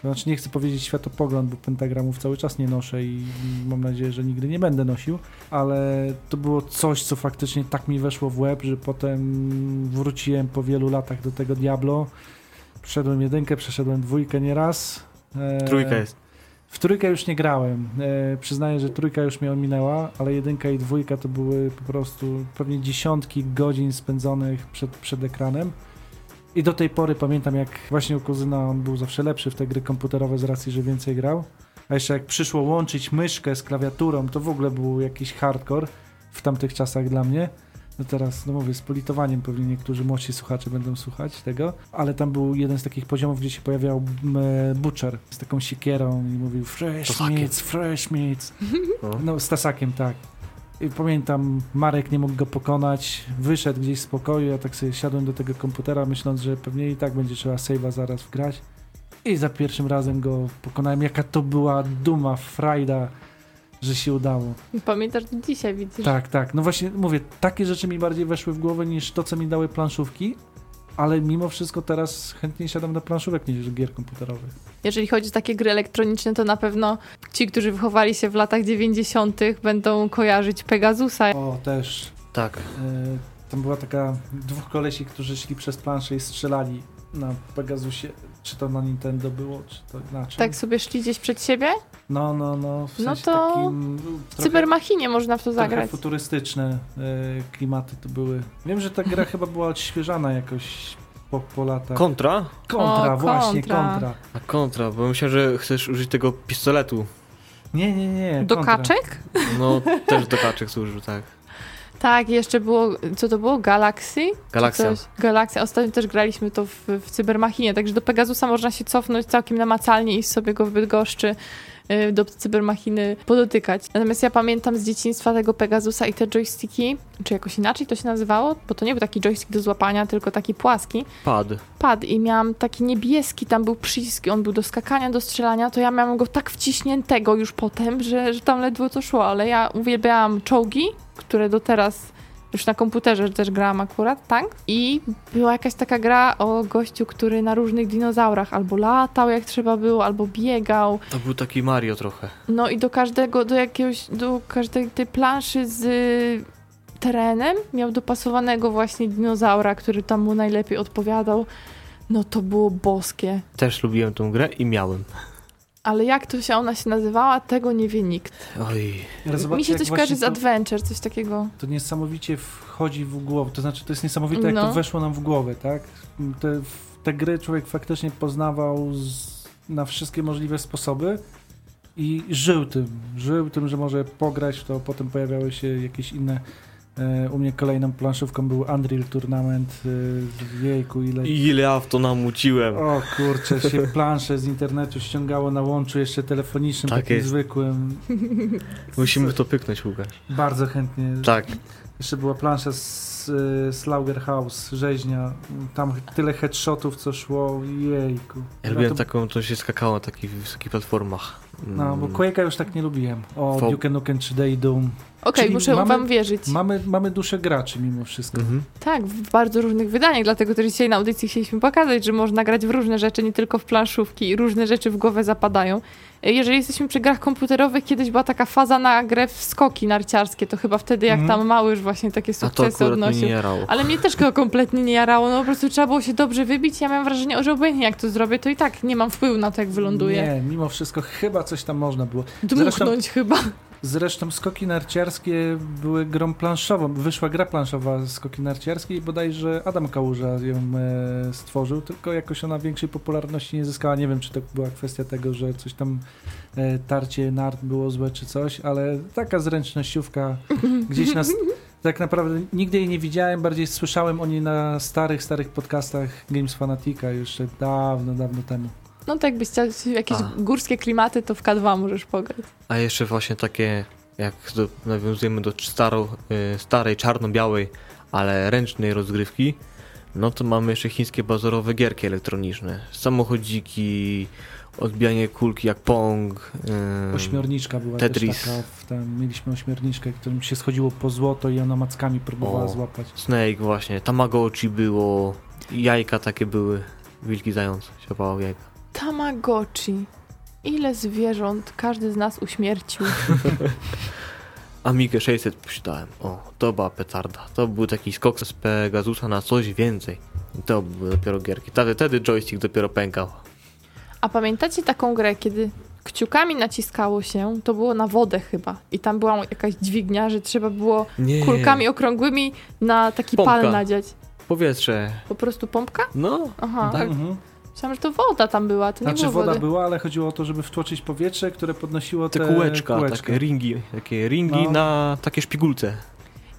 Znaczy nie chcę powiedzieć światopogląd, bo pentagramów cały czas nie noszę i mam nadzieję, że nigdy nie będę nosił, ale to było coś, co faktycznie tak mi weszło w łeb, że potem wróciłem po wielu latach do tego Diablo. Przeszedłem jedynkę, przeszedłem dwójkę nieraz. E, Trójka jest. W trójkę już nie grałem. E, przyznaję, że trójka już mnie ominęła, ale jedynka i dwójka to były po prostu pewnie dziesiątki godzin spędzonych przed, przed ekranem. I do tej pory pamiętam, jak właśnie u kuzyna on był zawsze lepszy w te gry komputerowe z racji, że więcej grał. A jeszcze jak przyszło łączyć myszkę z klawiaturą, to w ogóle był jakiś hardcore w tamtych czasach dla mnie. No teraz, no mówię, z politowaniem pewnie niektórzy młodsi słuchacze będą słuchać tego, ale tam był jeden z takich poziomów, gdzie się pojawiał e, Butcher z taką siekierą i mówił fresh meats, fresh meats. No, z tasakiem, tak. I pamiętam, Marek nie mógł go pokonać, wyszedł gdzieś z pokoju, ja tak sobie siadłem do tego komputera, myśląc, że pewnie i tak będzie trzeba save'a zaraz wgrać. I za pierwszym razem go pokonałem. Jaka to była duma, frajda, że się udało. Pamiętasz do dzisiaj, widzisz? Tak, tak. No właśnie mówię, takie rzeczy mi bardziej weszły w głowę niż to, co mi dały planszówki, ale mimo wszystko teraz chętniej siadam do planszówek niż do gier komputerowych. Jeżeli chodzi o takie gry elektroniczne, to na pewno ci, którzy wychowali się w latach 90., będą kojarzyć Pegasusa. O, też. Tak. E, tam była taka dwóch kolesi, którzy szli przez planszę i strzelali na Pegasusie. Czy to na Nintendo było, czy to inaczej. Tak sobie szli gdzieś przed siebie? No, no, no. W No sensie to takim... W Cybermachinie można w to Trochę zagrać. futurystyczne e, klimaty to były. Wiem, że ta gra chyba była odświeżana jakoś po, po latach. Kontra? kontra, O, właśnie, kontra. kontra. A kontra, bo myślałem, że chcesz użyć tego pistoletu. Nie, nie, nie. Do kontra. kaczek? No, też do kaczek służył, tak. Tak, jeszcze było, co to było? Galaxy? Galaxia. Galaxia. Ostatnio też graliśmy to w, w Cybermachinie, także do Pegasusa można się cofnąć całkiem namacalnie i sobie go w Bydgoszczy y, do Cybermachiny podotykać. Natomiast ja pamiętam z dzieciństwa tego Pegasusa i te joysticki, czy jakoś inaczej to się nazywało, bo to nie był taki joystick do złapania, tylko taki płaski. Pad. Pad i miałam taki niebieski, tam był przycisk, on był do skakania, do strzelania, to ja miałam go tak wciśniętego już potem, że, że tam ledwo to szło, ale ja uwielbiałam czołgi, które do teraz już na komputerze też grałam akurat, tak? I była jakaś taka gra o gościu, który na różnych dinozaurach albo latał jak trzeba było, albo biegał. To był taki Mario trochę. No i do każdego, do jakiegoś, do każdej tej planszy z y, terenem miał dopasowanego właśnie dinozaura, który tam mu najlepiej odpowiadał. No to było boskie. Też lubiłem tą grę i miałem. Ale jak to się ona się nazywała, tego nie wie nikt. Oj. Zobaczcie, Mi się coś kojarzy z to, Adventure, coś takiego. to niesamowicie wchodzi w głowę. To znaczy, to jest niesamowite, jak No. to weszło nam w głowę, tak? Te, te gry człowiek faktycznie poznawał z, na wszystkie możliwe sposoby i żył tym. Żył tym, że może pograć w to. Potem pojawiały się jakieś inne. E, u mnie kolejną planszówką był Unreal Tournament. E, jejku, ile ile ja w to namuciłem. O kurczę, się plansze z internetu ściągało na łączu jeszcze telefonicznym, Tak takim jest. zwykłym. Musimy to pyknąć, Łukasz. Bardzo chętnie. Tak. Jeszcze była plansza z y, Slaughterhouse, rzeźnia. Tam tyle headshotów, co szło. Jejku. Ja lubiłem to, taką, to się skakało na takich wysokich platformach. No, bo Mm. Quake'a już tak nie lubiłem. O, Fo- Duke Nukem 3D i Doom. Okej, Czyli muszę mamy- wam wierzyć. Mamy, mamy duszę graczy mimo wszystko. Mhm. Tak, w bardzo różnych wydaniach, dlatego też dzisiaj na audycji chcieliśmy pokazać, że można grać w różne rzeczy, nie tylko w planszówki i różne rzeczy w głowę zapadają. Jeżeli jesteśmy przy grach komputerowych, kiedyś była taka faza na grę w skoki narciarskie, to chyba wtedy jak Mhm. tam mały już właśnie takie A to sukcesy odnosił. nie jarało. Ale mnie też go kompletnie nie jarało, no po prostu trzeba było się dobrze wybić. Ja miałam wrażenie, że obojętnie jak to zrobię, to i tak nie mam wpływu na to, jak wyląduję. Nie, mimo wszystko chyba coś tam można było. Dmuchnąć chyba. Zresztą skoki narciarskie były grą planszową. Wyszła gra planszowa skoki narciarskie i bodajże Adam Kałuża ją e, stworzył, tylko jakoś ona większej popularności nie zyskała. Nie wiem, czy to była kwestia tego, że coś tam e, tarcie nart było złe czy coś, ale taka zręcznościówka gdzieś nas... Tak naprawdę nigdy jej nie widziałem, bardziej słyszałem o niej na starych, starych podcastach Games Fanatica jeszcze dawno, dawno temu. No tak jakbyś chciał jakieś A. górskie klimaty, to w K2 możesz pograć. A jeszcze właśnie takie, jak do, nawiązujemy do staro, y, starej, czarno-białej, ale ręcznej rozgrywki, no to mamy jeszcze chińskie bazarowe gierki elektroniczne. Samochodziki, odbijanie kulki jak Pong. y, Ośmiorniczka była Tetris. też taka, w tam mieliśmy ośmiorniczkę, którym się schodziło po złoto i ona mackami próbowała O. złapać. Snake właśnie, Tamagotchi było, jajka takie były, wilki zając, siapało jajka. Tamagotchi. Ile zwierząt każdy z nas uśmiercił. Amigę 600 posiadałem. O, to była petarda. To był taki skok z Pegasusa na coś więcej. To były dopiero gierki. Wtedy, wtedy joystick dopiero pękał. A pamiętacie taką grę, kiedy kciukami naciskało się, to było na wodę chyba. I tam była jakaś dźwignia, że trzeba było Nie. kulkami okrągłymi na taki Pompka. pal nadziać. Powietrze. Po prostu pompka? No. Aha. Tak. Mhm. Myślałam, że to woda tam była, to nie Znaczy było woda wody. była, ale chodziło o to, żeby wtłoczyć powietrze, które podnosiło Te te, kółeczka, takie ringi, takie ringi No. na takie szpigulce.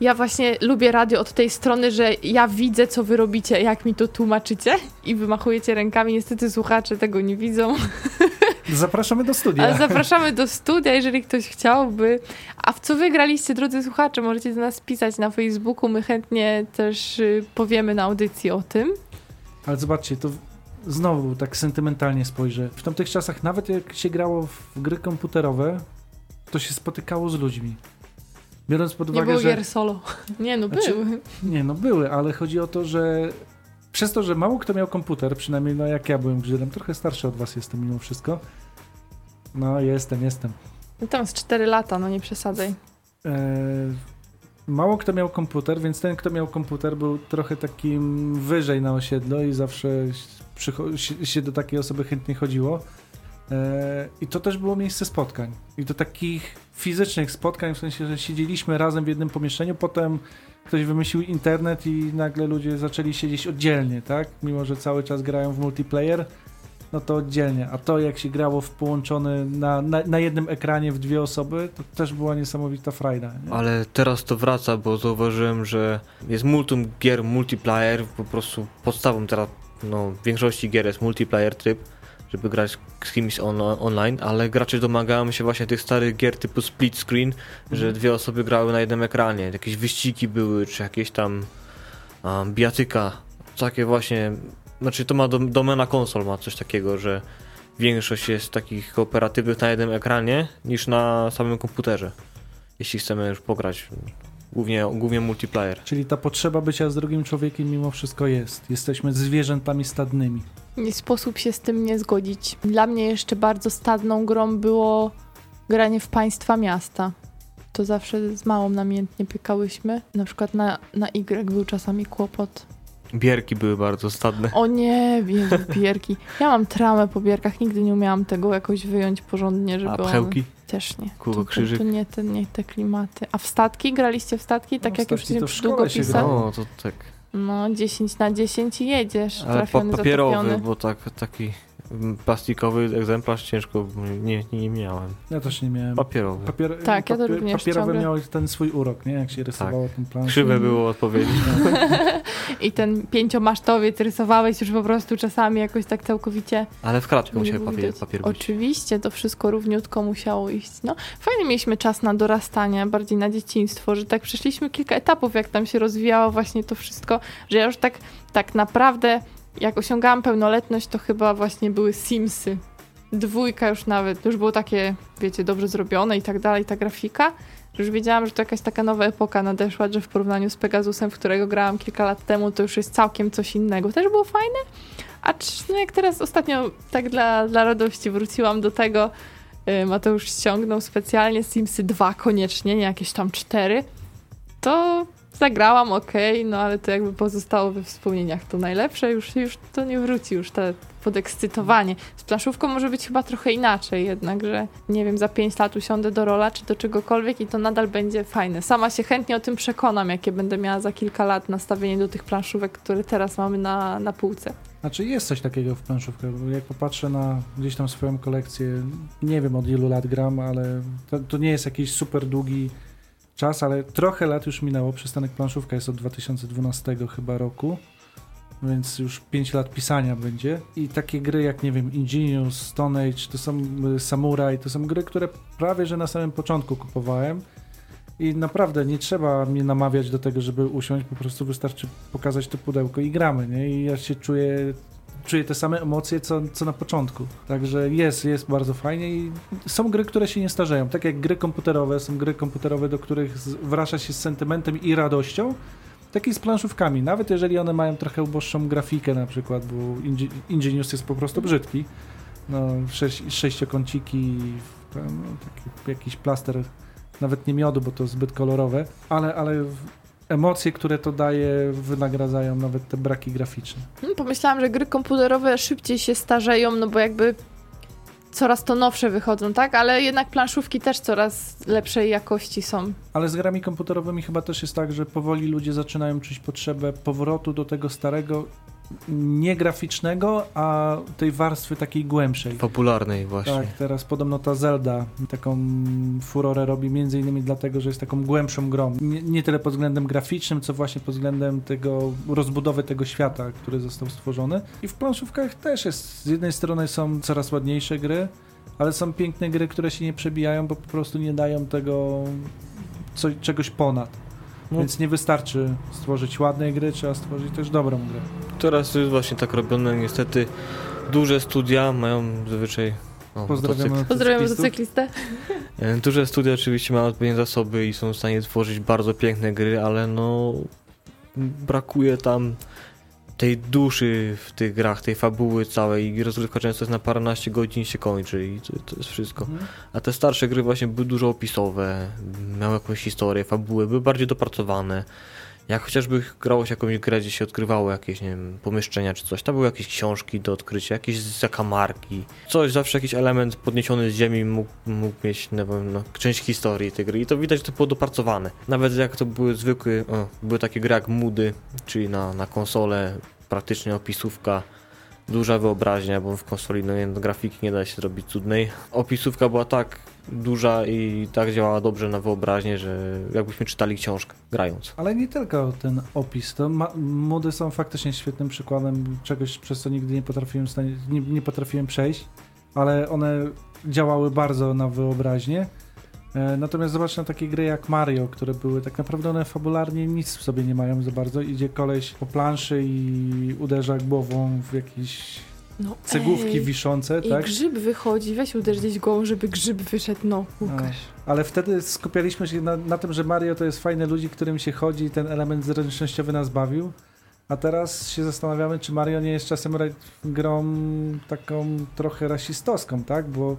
Ja właśnie lubię radio od tej strony, że ja widzę, co wy robicie, jak mi to tłumaczycie i wymachujecie rękami. Niestety słuchacze tego nie widzą, Zapraszamy do studia. ale zapraszamy do studia, jeżeli ktoś chciałby. A w co wygraliście, drodzy słuchacze, możecie do nas pisać na Facebooku. My chętnie też y, powiemy na audycji o tym. Ale zobaczcie, to znowu tak sentymentalnie spojrzę. W tamtych czasach, nawet jak się grało w gry komputerowe, to się spotykało z ludźmi. Biorąc pod Nie uwagę, było że... gier solo. Nie, no Znaczy- były. Nie, no były, ale chodzi o to, że przez to, że mało kto miał komputer, przynajmniej no jak ja byłem grzyrem, trochę starszy od was jestem mimo wszystko. No, jestem, jestem. No tam z 4 lata, no nie przesadzaj. Eee, mało kto miał komputer, więc ten, kto miał komputer, był trochę takim wyżej na osiedlu i zawsze się- do takiej osoby chętnie chodziło. E, I to też było miejsce spotkań. I to takich fizycznych spotkań, w sensie, że siedzieliśmy razem w jednym pomieszczeniu, potem ktoś wymyślił internet i nagle ludzie zaczęli siedzieć oddzielnie, tak? Mimo, że cały czas grają w multiplayer, no to oddzielnie. A to jak się grało w połączony na, na, na jednym ekranie w dwie osoby, to też była niesamowita frajda. Nie? Ale teraz to wraca, bo zauważyłem, że jest multum gier multiplayer, po prostu podstawą teraz no, w większości gier jest multiplayer tryb, żeby grać z kimś on, online, ale gracze domagają się właśnie tych starych gier typu split screen, że Mhm. dwie osoby grały na jednym ekranie, jakieś wyścigi były, czy jakieś tam um, bijatyka, takie właśnie, znaczy to ma dom, domena konsol, ma coś takiego, że większość jest takich kooperatywnych na jednym ekranie niż na samym komputerze, jeśli chcemy już pograć, głównie, głównie multiplayer. Czyli ta potrzeba bycia z drugim człowiekiem mimo wszystko jest. Jesteśmy zwierzętami stadnymi. Nie sposób się z tym nie zgodzić. Dla mnie jeszcze bardzo stadną grą było granie w państwa miasta. To zawsze z małą namiętnie pykałyśmy. Na przykład na, na Y był czasami kłopot. Bierki były bardzo stadne. O nie, bierki. Ja mam traumę po bierkach, nigdy nie umiałam tego jakoś wyjąć porządnie, żeby A one- pchełki? Też nie. Kółko, to, to, krzyżyk? to nie te, nie te klimaty. A w statki? Graliście w statki? Tak No, jak już statki się to długopisem? grało. No, to tak. No, 10 na 10 i jedziesz. Ale pa papierowy, zatopiony. bo tak, taki plastikowy egzemplarz ciężko nie, nie, miałem. Ja też nie miałem. Papierowy. Papier, Tak, ja to również Papierowe ciągle. miały ten swój urok, nie? Jak się rysowało ten plan. Krzywe było odpowiedzi. I ten pięciomasztowiec rysowałeś już po prostu czasami jakoś tak całkowicie. Ale w kratkę musiał papier, papier być. Oczywiście, to wszystko równiutko musiało iść. No, fajnie mieliśmy czas na dorastanie, bardziej na dzieciństwo, że tak przeszliśmy kilka etapów, jak tam się rozwijało właśnie to wszystko, że ja już tak, tak naprawdę, jak osiągałam pełnoletność, to chyba właśnie były Simsy. Dwójka już nawet, już było takie, wiecie, dobrze zrobione i tak dalej, ta grafika, już wiedziałam, że to jakaś taka nowa epoka nadeszła, że w porównaniu z Pegasusem, w którego grałam kilka lat temu, to już jest całkiem coś innego. Też było fajne, a no jak teraz ostatnio tak dla, dla radości wróciłam do tego, y, Mateusz ściągnął specjalnie Simsy 2 koniecznie, nie jakieś tam 4, to zagrałam, okej, no ale to jakby pozostało we wspomnieniach. To najlepsze, już, już to nie wróci, już te podekscytowanie. Z planszówką może być chyba trochę inaczej jednak, że nie wiem, za 5 lat usiądę do rola czy do czegokolwiek i to nadal będzie fajne. Sama się chętnie o tym przekonam, jakie będę miała za kilka lat nastawienie do tych planszówek, które teraz mamy na, na półce. Znaczy jest coś takiego w planszówkach, bo jak popatrzę na gdzieś tam swoją kolekcję, nie wiem od ilu lat gram, ale to, to nie jest jakiś super długi czas, ale trochę lat już minęło. Przystanek planszówka jest od 2012 chyba roku, więc już 5 lat pisania będzie. I takie gry jak, nie wiem, Ingenious, Stone Age, to są y, Samurai, to są gry, które prawie że na samym początku kupowałem. I naprawdę nie trzeba mnie namawiać do tego, żeby usiąść, po prostu wystarczy pokazać to pudełko i gramy, nie? I ja się czuję, czuję te same emocje, co, co na początku. Także jest, jest bardzo fajnie i są gry, które się nie starzeją. Tak jak gry komputerowe, są gry komputerowe, do których wraca się z sentymentem i radością, tak i z planszówkami. Nawet jeżeli one mają trochę uboższą grafikę na przykład, bo Inge- Ingenious jest po prostu brzydki. No, sześć, sześciokąciki, no, taki jakiś plaster nawet nie miodu, bo to zbyt kolorowe, ale, ale emocje, które to daje, wynagradzają nawet te braki graficzne. Hmm, Pomyślałam, że gry komputerowe szybciej się starzeją, no bo jakby coraz to nowsze wychodzą, tak? Ale jednak planszówki też coraz lepszej jakości są. Ale z grami komputerowymi chyba też jest tak, że powoli ludzie zaczynają czuć potrzebę powrotu do tego starego, nie graficznego, a tej warstwy takiej głębszej. Popularnej właśnie. Tak, teraz podobno ta Zelda taką furorę robi między innymi dlatego, że jest taką głębszą grą. Nie, nie tyle pod względem graficznym, co właśnie pod względem tego rozbudowy tego świata, który został stworzony. I w planszówkach też jest. Z jednej strony są coraz ładniejsze gry, ale są piękne gry, które się nie przebijają, bo po prostu nie dają tego co, czegoś ponad. No. Więc nie wystarczy stworzyć ładnej gry, trzeba stworzyć też dobrą grę. Teraz jest właśnie tak robione, niestety duże studia mają zazwyczaj... O, Pozdrawiamy motocykl. Pozdrawiam motocyklistów. motocyklistę. E, Duże studia oczywiście mają odpowiednie zasoby i są w stanie tworzyć bardzo piękne gry, ale no brakuje tam tej duszy w tych grach, tej fabuły całej i rozgrywka często jest na paręnaście godzin się kończy i to, to jest wszystko. Mhm. A te starsze gry właśnie były dużo opisowe, miały jakąś historię, fabuły, były bardziej dopracowane. Jak chociażby grało się jakąś grę, gdzie się odkrywało jakieś, nie wiem, pomieszczenia czy coś, to były jakieś książki do odkrycia, jakieś zakamarki, coś, zawsze jakiś element podniesiony z ziemi mógł, mógł mieć, nie wiem, no, część historii tej gry i to widać, że to było dopracowane. Nawet jak to były zwykłe, o, były takie gry jak Moody, czyli na, na konsolę, praktycznie opisówka, duża wyobraźnia, bo w konsoli no, grafiki nie da się zrobić cudnej. Opisówka była tak duża i tak działała dobrze na wyobraźnię, że jakbyśmy czytali książkę grając. Ale nie tylko ten opis. To mody są faktycznie świetnym przykładem czegoś, przez co nigdy nie potrafiłem, nie, nie potrafiłem przejść, ale one działały bardzo na wyobraźnię. E, natomiast zobacz na takie gry jak Mario, które były tak naprawdę one fabularnie nic w sobie nie mają za bardzo. Idzie koleś po planszy i uderza głową w jakieś no, cegłówki ej. wiszące, I tak? grzyb wychodzi, weź uderz gdzieś głową, żeby grzyb wyszedł, no, Łukasz. No, ale wtedy skupialiśmy się na, na, tym, że Mario to jest fajny ludzi, którym się chodzi i ten element zręcznościowy nas bawił. A teraz się zastanawiamy, czy Mario nie jest czasem grą taką trochę rasistowską, tak? Bo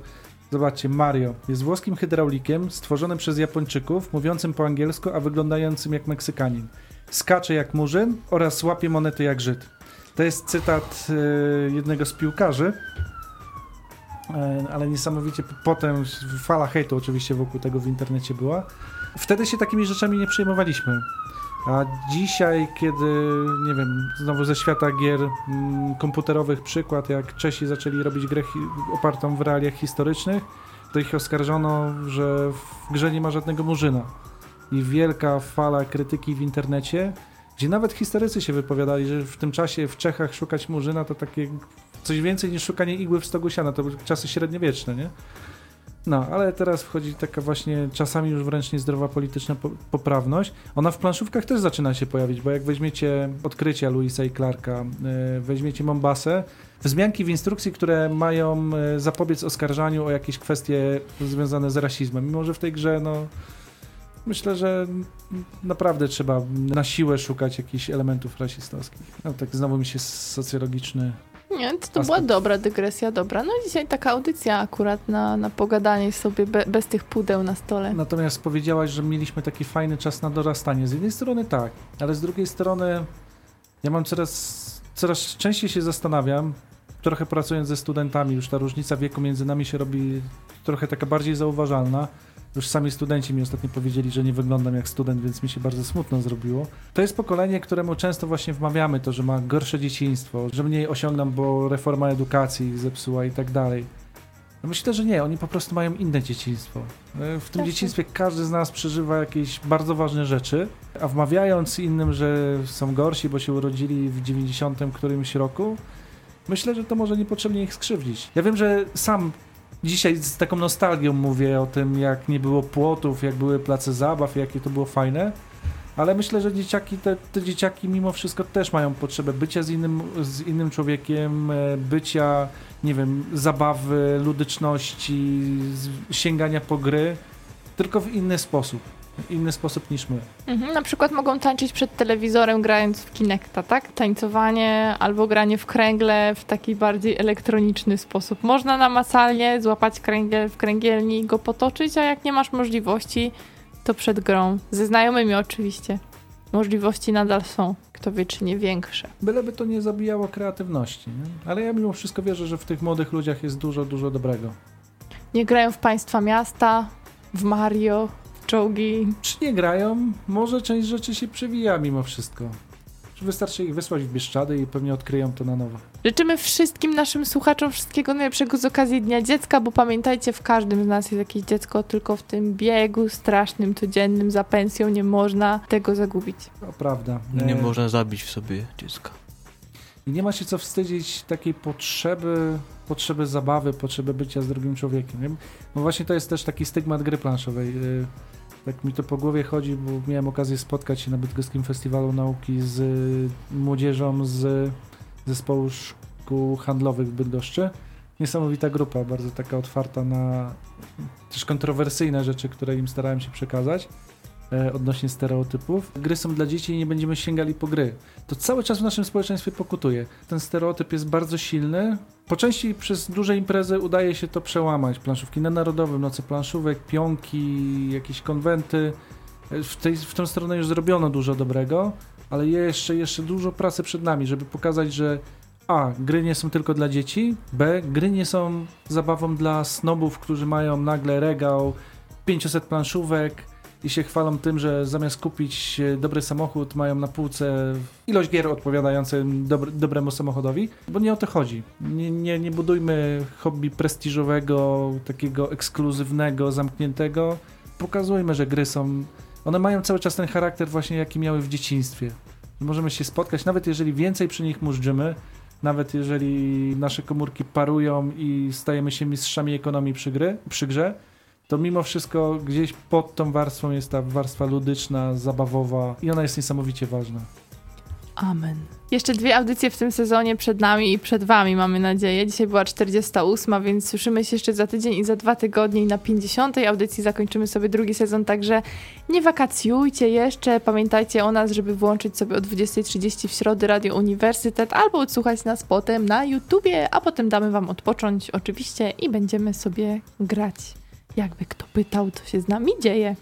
Zobaczcie, Mario jest włoskim hydraulikiem stworzonym przez Japończyków, mówiącym po angielsku, a wyglądającym jak Meksykanin. Skacze jak murzyn oraz łapie monety jak Żyd. To jest cytat y, jednego z piłkarzy, y, ale niesamowicie potem fala hejtu oczywiście wokół tego w internecie była. Wtedy się takimi rzeczami nie przejmowaliśmy. A dzisiaj, kiedy, nie wiem, znowu ze świata gier mm, komputerowych przykład, jak Czesi zaczęli robić grę opartą w realiach historycznych, to ich oskarżono, że w grze nie ma żadnego murzyna. I wielka fala krytyki w internecie, gdzie nawet historycy się wypowiadali, że w tym czasie w Czechach szukać murzyna to takie coś więcej niż szukanie igły w stogu siana, to były czasy średniowieczne, nie? No, ale teraz wchodzi taka właśnie czasami już wręcz niezdrowa polityczna poprawność. Ona w planszówkach też zaczyna się pojawić, bo jak weźmiecie odkrycia Louisa i Clarka, yy, weźmiecie Mombasę, wzmianki w instrukcji, które mają yy, zapobiec oskarżaniu o jakieś kwestie związane z rasizmem, mimo że w tej grze, no, myślę, że naprawdę trzeba na siłę szukać jakichś elementów rasistowskich. No, tak znowu mi się socjologiczny nie, to, to była dobra dygresja, dobra. No dzisiaj taka audycja akurat na, na pogadanie sobie be, bez tych pudeł na stole. Natomiast powiedziałaś, że mieliśmy taki fajny czas na dorastanie. Z jednej strony tak, ale z drugiej strony ja mam coraz, coraz częściej się zastanawiam, trochę pracując ze studentami, już ta różnica wieku między nami się robi trochę taka bardziej zauważalna. Już sami studenci mi ostatnio powiedzieli, że nie wyglądam jak student, więc mi się bardzo smutno zrobiło. To jest pokolenie, któremu często właśnie wmawiamy to, że ma gorsze dzieciństwo, że mniej osiągam, bo reforma edukacji ich zepsuła i tak dalej. No myślę, że nie, oni po prostu mają inne dzieciństwo. E, w tym tak. dzieciństwie każdy z nas przeżywa jakieś bardzo ważne rzeczy, a wmawiając innym, że są gorsi, bo się urodzili w 90 którymś roku, myślę, że to może niepotrzebnie ich skrzywdzić. Ja wiem, że sam dzisiaj z taką nostalgią mówię o tym, jak nie było płotów, jak były place zabaw, jakie to było fajne. Ale myślę, że dzieciaki, te, te dzieciaki mimo wszystko też mają potrzebę bycia z innym, z innym człowiekiem, e, bycia, nie wiem, zabawy, ludyczności, sięgania po gry, tylko w inny sposób inny sposób niż my. Mhm, na przykład mogą tańczyć przed telewizorem grając w Kinecta, tak? Tańcowanie albo granie w kręgle w taki bardziej elektroniczny sposób. Można namacalnie złapać kręgiel w kręgielni i go potoczyć, a jak nie masz możliwości, to przed grą. Ze znajomymi oczywiście. Możliwości nadal są. Kto wie, czy nie większe. Byleby to nie zabijało kreatywności. Nie? Ale ja mimo wszystko wierzę, że w tych młodych ludziach jest dużo, dużo dobrego. Nie grają w państwa miasta, w Mario, czołgi. Czy nie grają? Może część rzeczy się przewija mimo wszystko. Wystarczy ich wysłać w Bieszczady i pewnie odkryją to na nowo. Życzymy wszystkim naszym słuchaczom wszystkiego najlepszego z okazji Dnia Dziecka, bo pamiętajcie, w każdym z nas jest jakieś dziecko, tylko w tym biegu strasznym, codziennym za pensją nie można tego zagubić. To prawda. Nie e... można zabić w sobie dziecka. I nie ma się co wstydzić takiej potrzeby, potrzeby zabawy, potrzeby bycia z drugim człowiekiem. Nie? No właśnie to jest też taki stygmat gry planszowej. Tak mi to po głowie chodzi, bo miałem okazję spotkać się na Bydgoskim Festiwalu Nauki z młodzieżą z zespołu szkół handlowych w Bydgoszczy. Niesamowita grupa, bardzo taka otwarta na też kontrowersyjne rzeczy, które im starałem się przekazać. E, odnośnie stereotypów. Gry są dla dzieci i nie będziemy sięgali po gry. To cały czas w naszym społeczeństwie pokutuje. Ten stereotyp jest bardzo silny. Po części przez duże imprezy udaje się to przełamać. Planszówki na Narodowym, Noce Planszówek, Pionki, jakieś konwenty. w, tej, w tą stronę już zrobiono dużo dobrego, ale jeszcze, jeszcze dużo pracy przed nami, żeby pokazać, że a, gry nie są tylko dla dzieci, b, gry nie są zabawą dla snobów, którzy mają nagle regał 500 planszówek i się chwalą tym, że zamiast kupić e, dobry samochód, mają na półce ilość gier odpowiadającym dobr, dobremu samochodowi, bo nie o to chodzi. Nie, nie, nie budujmy hobby prestiżowego, takiego ekskluzywnego, zamkniętego. Pokazujmy, że gry są. One mają cały czas ten charakter, właśnie jaki miały w dzieciństwie. Możemy się spotkać, nawet jeżeli więcej przy nich móżdżymy, nawet jeżeli nasze komórki parują i stajemy się mistrzami ekonomii przy, gry, przy grze, to mimo wszystko gdzieś pod tą warstwą jest ta warstwa ludyczna, zabawowa i ona jest niesamowicie ważna. Amen. Jeszcze dwie audycje w tym sezonie przed nami i przed wami, mamy nadzieję. Dzisiaj była 48, więc słyszymy się jeszcze za tydzień i za dwa tygodnie i na 50 audycji zakończymy sobie drugi sezon, także nie wakacjujcie jeszcze. Pamiętajcie o nas, żeby włączyć sobie o 20.30 w środę Radio Uniwersytet albo odsłuchać nas potem na YouTubie, a potem damy wam odpocząć oczywiście i będziemy sobie grać. Jakby kto pytał, co się z nami dzieje.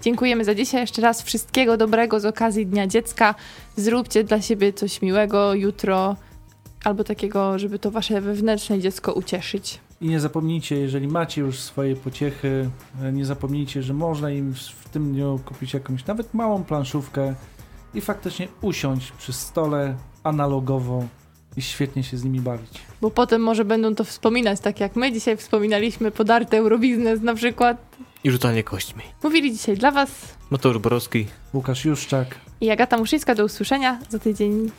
Dziękujemy za dzisiaj. Jeszcze raz wszystkiego dobrego z okazji Dnia Dziecka. Zróbcie dla siebie coś miłego jutro, albo takiego, żeby to wasze wewnętrzne dziecko ucieszyć. I nie zapomnijcie, jeżeli macie już swoje pociechy, e, nie zapomnijcie, że można im w tym dniu kupić jakąś nawet małą planszówkę i faktycznie usiąść przy stole analogowo i świetnie się z nimi bawić. Bo potem może będą to wspominać, tak jak my dzisiaj wspominaliśmy podarte Eurobiznes na przykład. I rzucanie kośćmi. Mówili dzisiaj dla was Mateusz Borowski. Łukasz Juszczak. i Agata Muszyńska. Do usłyszenia za tydzień.